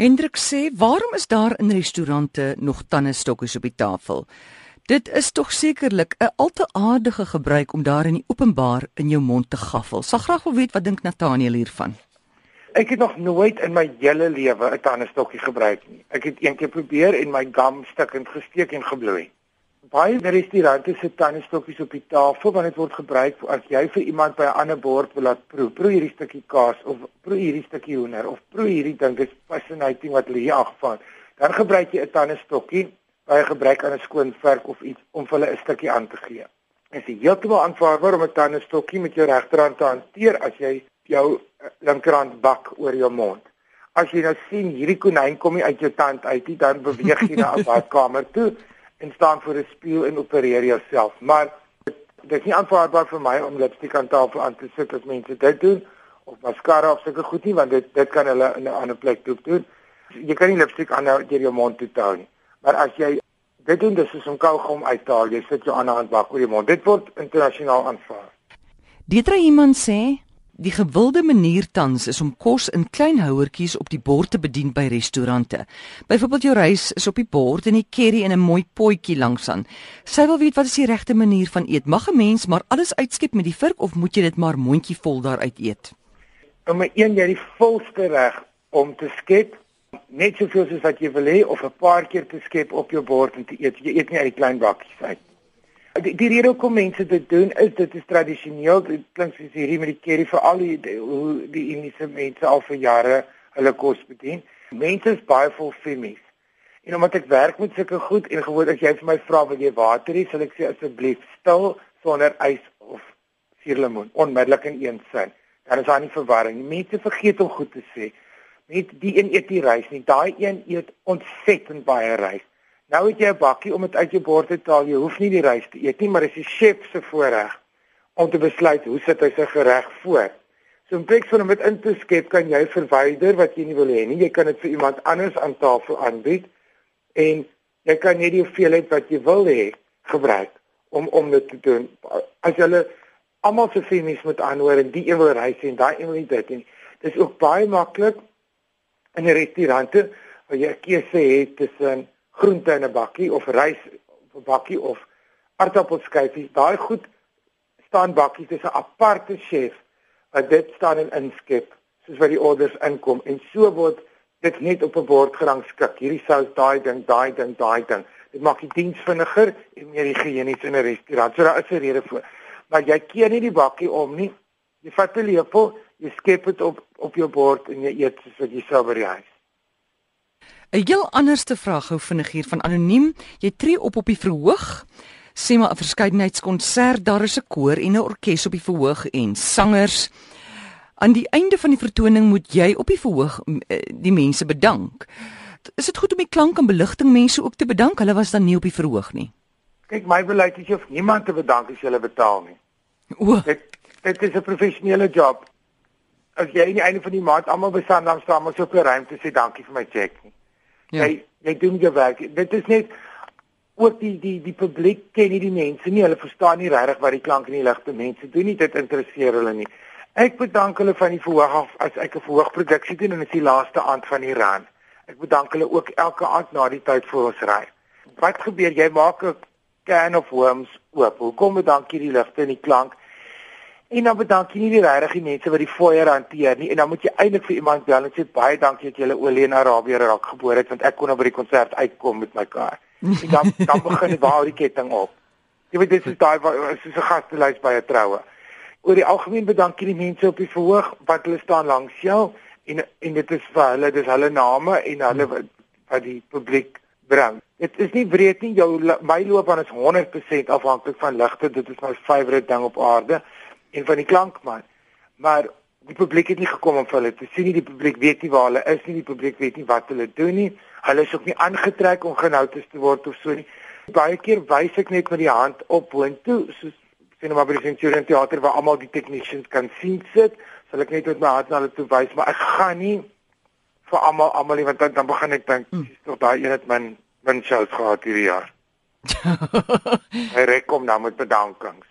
Hendrik sê, "Waarom is daar in restaurante nog tandestokkies op die tafel? Dit is tog sekerlik 'n al te aardige gebruik om daar in die openbaar in jou mond te gaffel." Sal graag wil weet wat dink Nathaniel hiervan? Ek het nog nooit in my hele lewe 'n tandestokkie gebruik nie. Ek het een keer probeer en my gum stukkend gesteek en gebloei baie restaurante se tandestokkies op die tafel want dit word gebruik as jy vir iemand by 'n ander bord wil laat proe, proe hierdie stukkie kaas of proe hierdie stukkie hoender of proe hierdie ding is fascinating wat hulle hier aangevang. Dan gebruik jy 'n tandestokkie by 'n gebruik aan 'n skoon verf of iets om hulle 'n stukkie aan te gee. Dit is heeltemal aanvaarbaar om 'n tandestokkie met jou regterhand te hanteer as jy jou eh, linkerhand bak oor jou mond. As jy nou sien hierdie konyn kom nie uit jou tand uit nie, dan beweeg jy na 'n badkamer toe en staan voor 'n spieël en opereer jouself. Maar dit is nie aanvaarbaar vir my om lipstik aan tafel aan te sit as mense dit doen of mascara of sulke goed nie want dit dit kan hulle in 'n ander plek doen. Jy kan nie lipstik aan deur jou mond toe hou nie. Maar as jy dit doen, dis soos om kaugom uit te haal. Jy sit jou ander hand bak oor jou mond. dit word internasionaal aanvaar. Dieter iemand sê Die gewilde manier tans is om kos in klein houertjies op die bord te bedien by restaurante. Byvoorbeeld jou rys is op die bord en die curry in 'n mooi potjie langsaan. Sy wil weet wat is die regte manier van eet? Mag 'n mens maar alles uitskep met die vurk of moet jy dit maar mondjievol daaruit eet? Om 'n een jy die volste reg om te skep net soveel soos wat jy wil hê of 'n paar keer te skep op jou bord en te eet. Jy eet nie uit die klein bakkies uit. Die, die rede hoekom mense dit doen is dit is tradisioneel. Dit klink soos hierdie met die curry vir al die die, die Indiese mense al vir jare hulle kos bedien. Mense is baie vol femies. En omdat ek werk met sulke goed en gewoonlik as jy vir my vra wil jy water hê, sal ek sê asseblief stil sonder ys of suurlemoen onmiddellik in een sin. Dan is daar nie verwarring. Mense vergeet om goed te sê. Net die een eet die rys nie. Daai een eet ontsettend baie rys. Nou het jy 'n bakkie om dit uit jou bord te haal. Jy hoef nie die rys te eet nie, maar dit is die chef se voorreg om te besluit hoe sit hy sy gereg voor. So in plaas van om dit in te skep, kan jy verwyder wat jy nie wil hê nie. Jy kan dit vir iemand anders aan tafel aanbied en jy kan net die hoeveelheid wat jy wil hê gebruik om om dit te doen. As jy almal se femies moet aanhoor en die een wil rys en daai een wil dit en dis ook baie maklik in 'n restaurant waar jy 'n keuse het tussen groente in 'n bakkie of rys op 'n bakkie of aardappelskyfies. Daai goed staan bakkies, dis 'n aparte chef wat dit staan en inskep soos wat die orders inkom en so word dit net op 'n bord gerangskik. Hierdie sous, daai ding, daai ding, daai ding. Dit maak die diens vinniger en meer higiënies in 'n restaurant. So daar is 'n rede vir. Maar jy keer nie die bakkie om nie. Jy vat 'n lepel, jy skep dit op op jou bord en jy eet soos wat jy sou by die huis. 'n Heel anderste vraag hou vinnig hier van anoniem. Jy tree op op die verhoog. Sê maar 'n verskeidenheidskonsert, daar is 'n koor en 'n orkes op die verhoog en sangers. Aan die einde van die vertoning moet jy op die verhoog eh, die mense bedank. Is dit goed om die klank en beligting mense ook te bedank? Hulle was dan nie op die verhoog nie. Kyk, my beleid is jy hoef niemand te bedank as jy hulle betaal nie. O, dit dit is 'n professionele job. As jy aan die einde van die maand almal besand dan staan ons op 'n ruimte sê dankie vir my cheque nie. Ja. Jy jy doen jou werk. Dit is net ook die die die publiek ken nie die mense nie. Hulle verstaan nie regtig wat die klank en die ligte mense doen nie. Dit interesseer hulle nie. Ek bedank hulle van die verhoog af as ek 'n verhoogproduksie doen en dit is die laaste aand van die run. Ek bedank hulle ook elke aand na die tyd voor ons ry. Wat gebeur? Jy maak 'n can of worms oop. Hoekom bedank jy die ligte en die klank? En dan bedank jy nie die regtig mense wat die foyer hanteer nie en dan moet jy eintlik vir iemand bel en sê baie dankie dat jy hulle olie in Arabië raak gebore het want ek kon nou by die konsert uitkom met my kar. En dan dan begin die waar die ketting op. Jy weet dit is daai soos 'n gastelys by 'n troue. Oor die algemeen bedank jy die mense op die verhoog wat hulle staan langs jou en en dit is vir hulle dis hulle name en hulle wat, wat die publiek bring. Dit is nie breed nie jou my loopbaan is 100% afhanklik van ligte. Dit is my favourite ding op aarde en van die klankman. Maar die publiek het nie gekom om vir hulle te sien nie. Die publiek weet nie waar hulle is nie. Die publiek weet nie wat hulle doen nie. Hulle is ook nie aangetrek om genoutes te word of so nie. Baie keer wys ek net met die hand op boontoe, soos sien maar by die Centurion Theater waar almal die technicians kan sien sit, sal ek net met my hand na hulle toe wys, maar ek gaan nie vir almal almal nie want dan, dan begin ek dink, hmm. dis tog daai een het min min shows gehad hierdie jaar. Hy rekom nou met bedankings.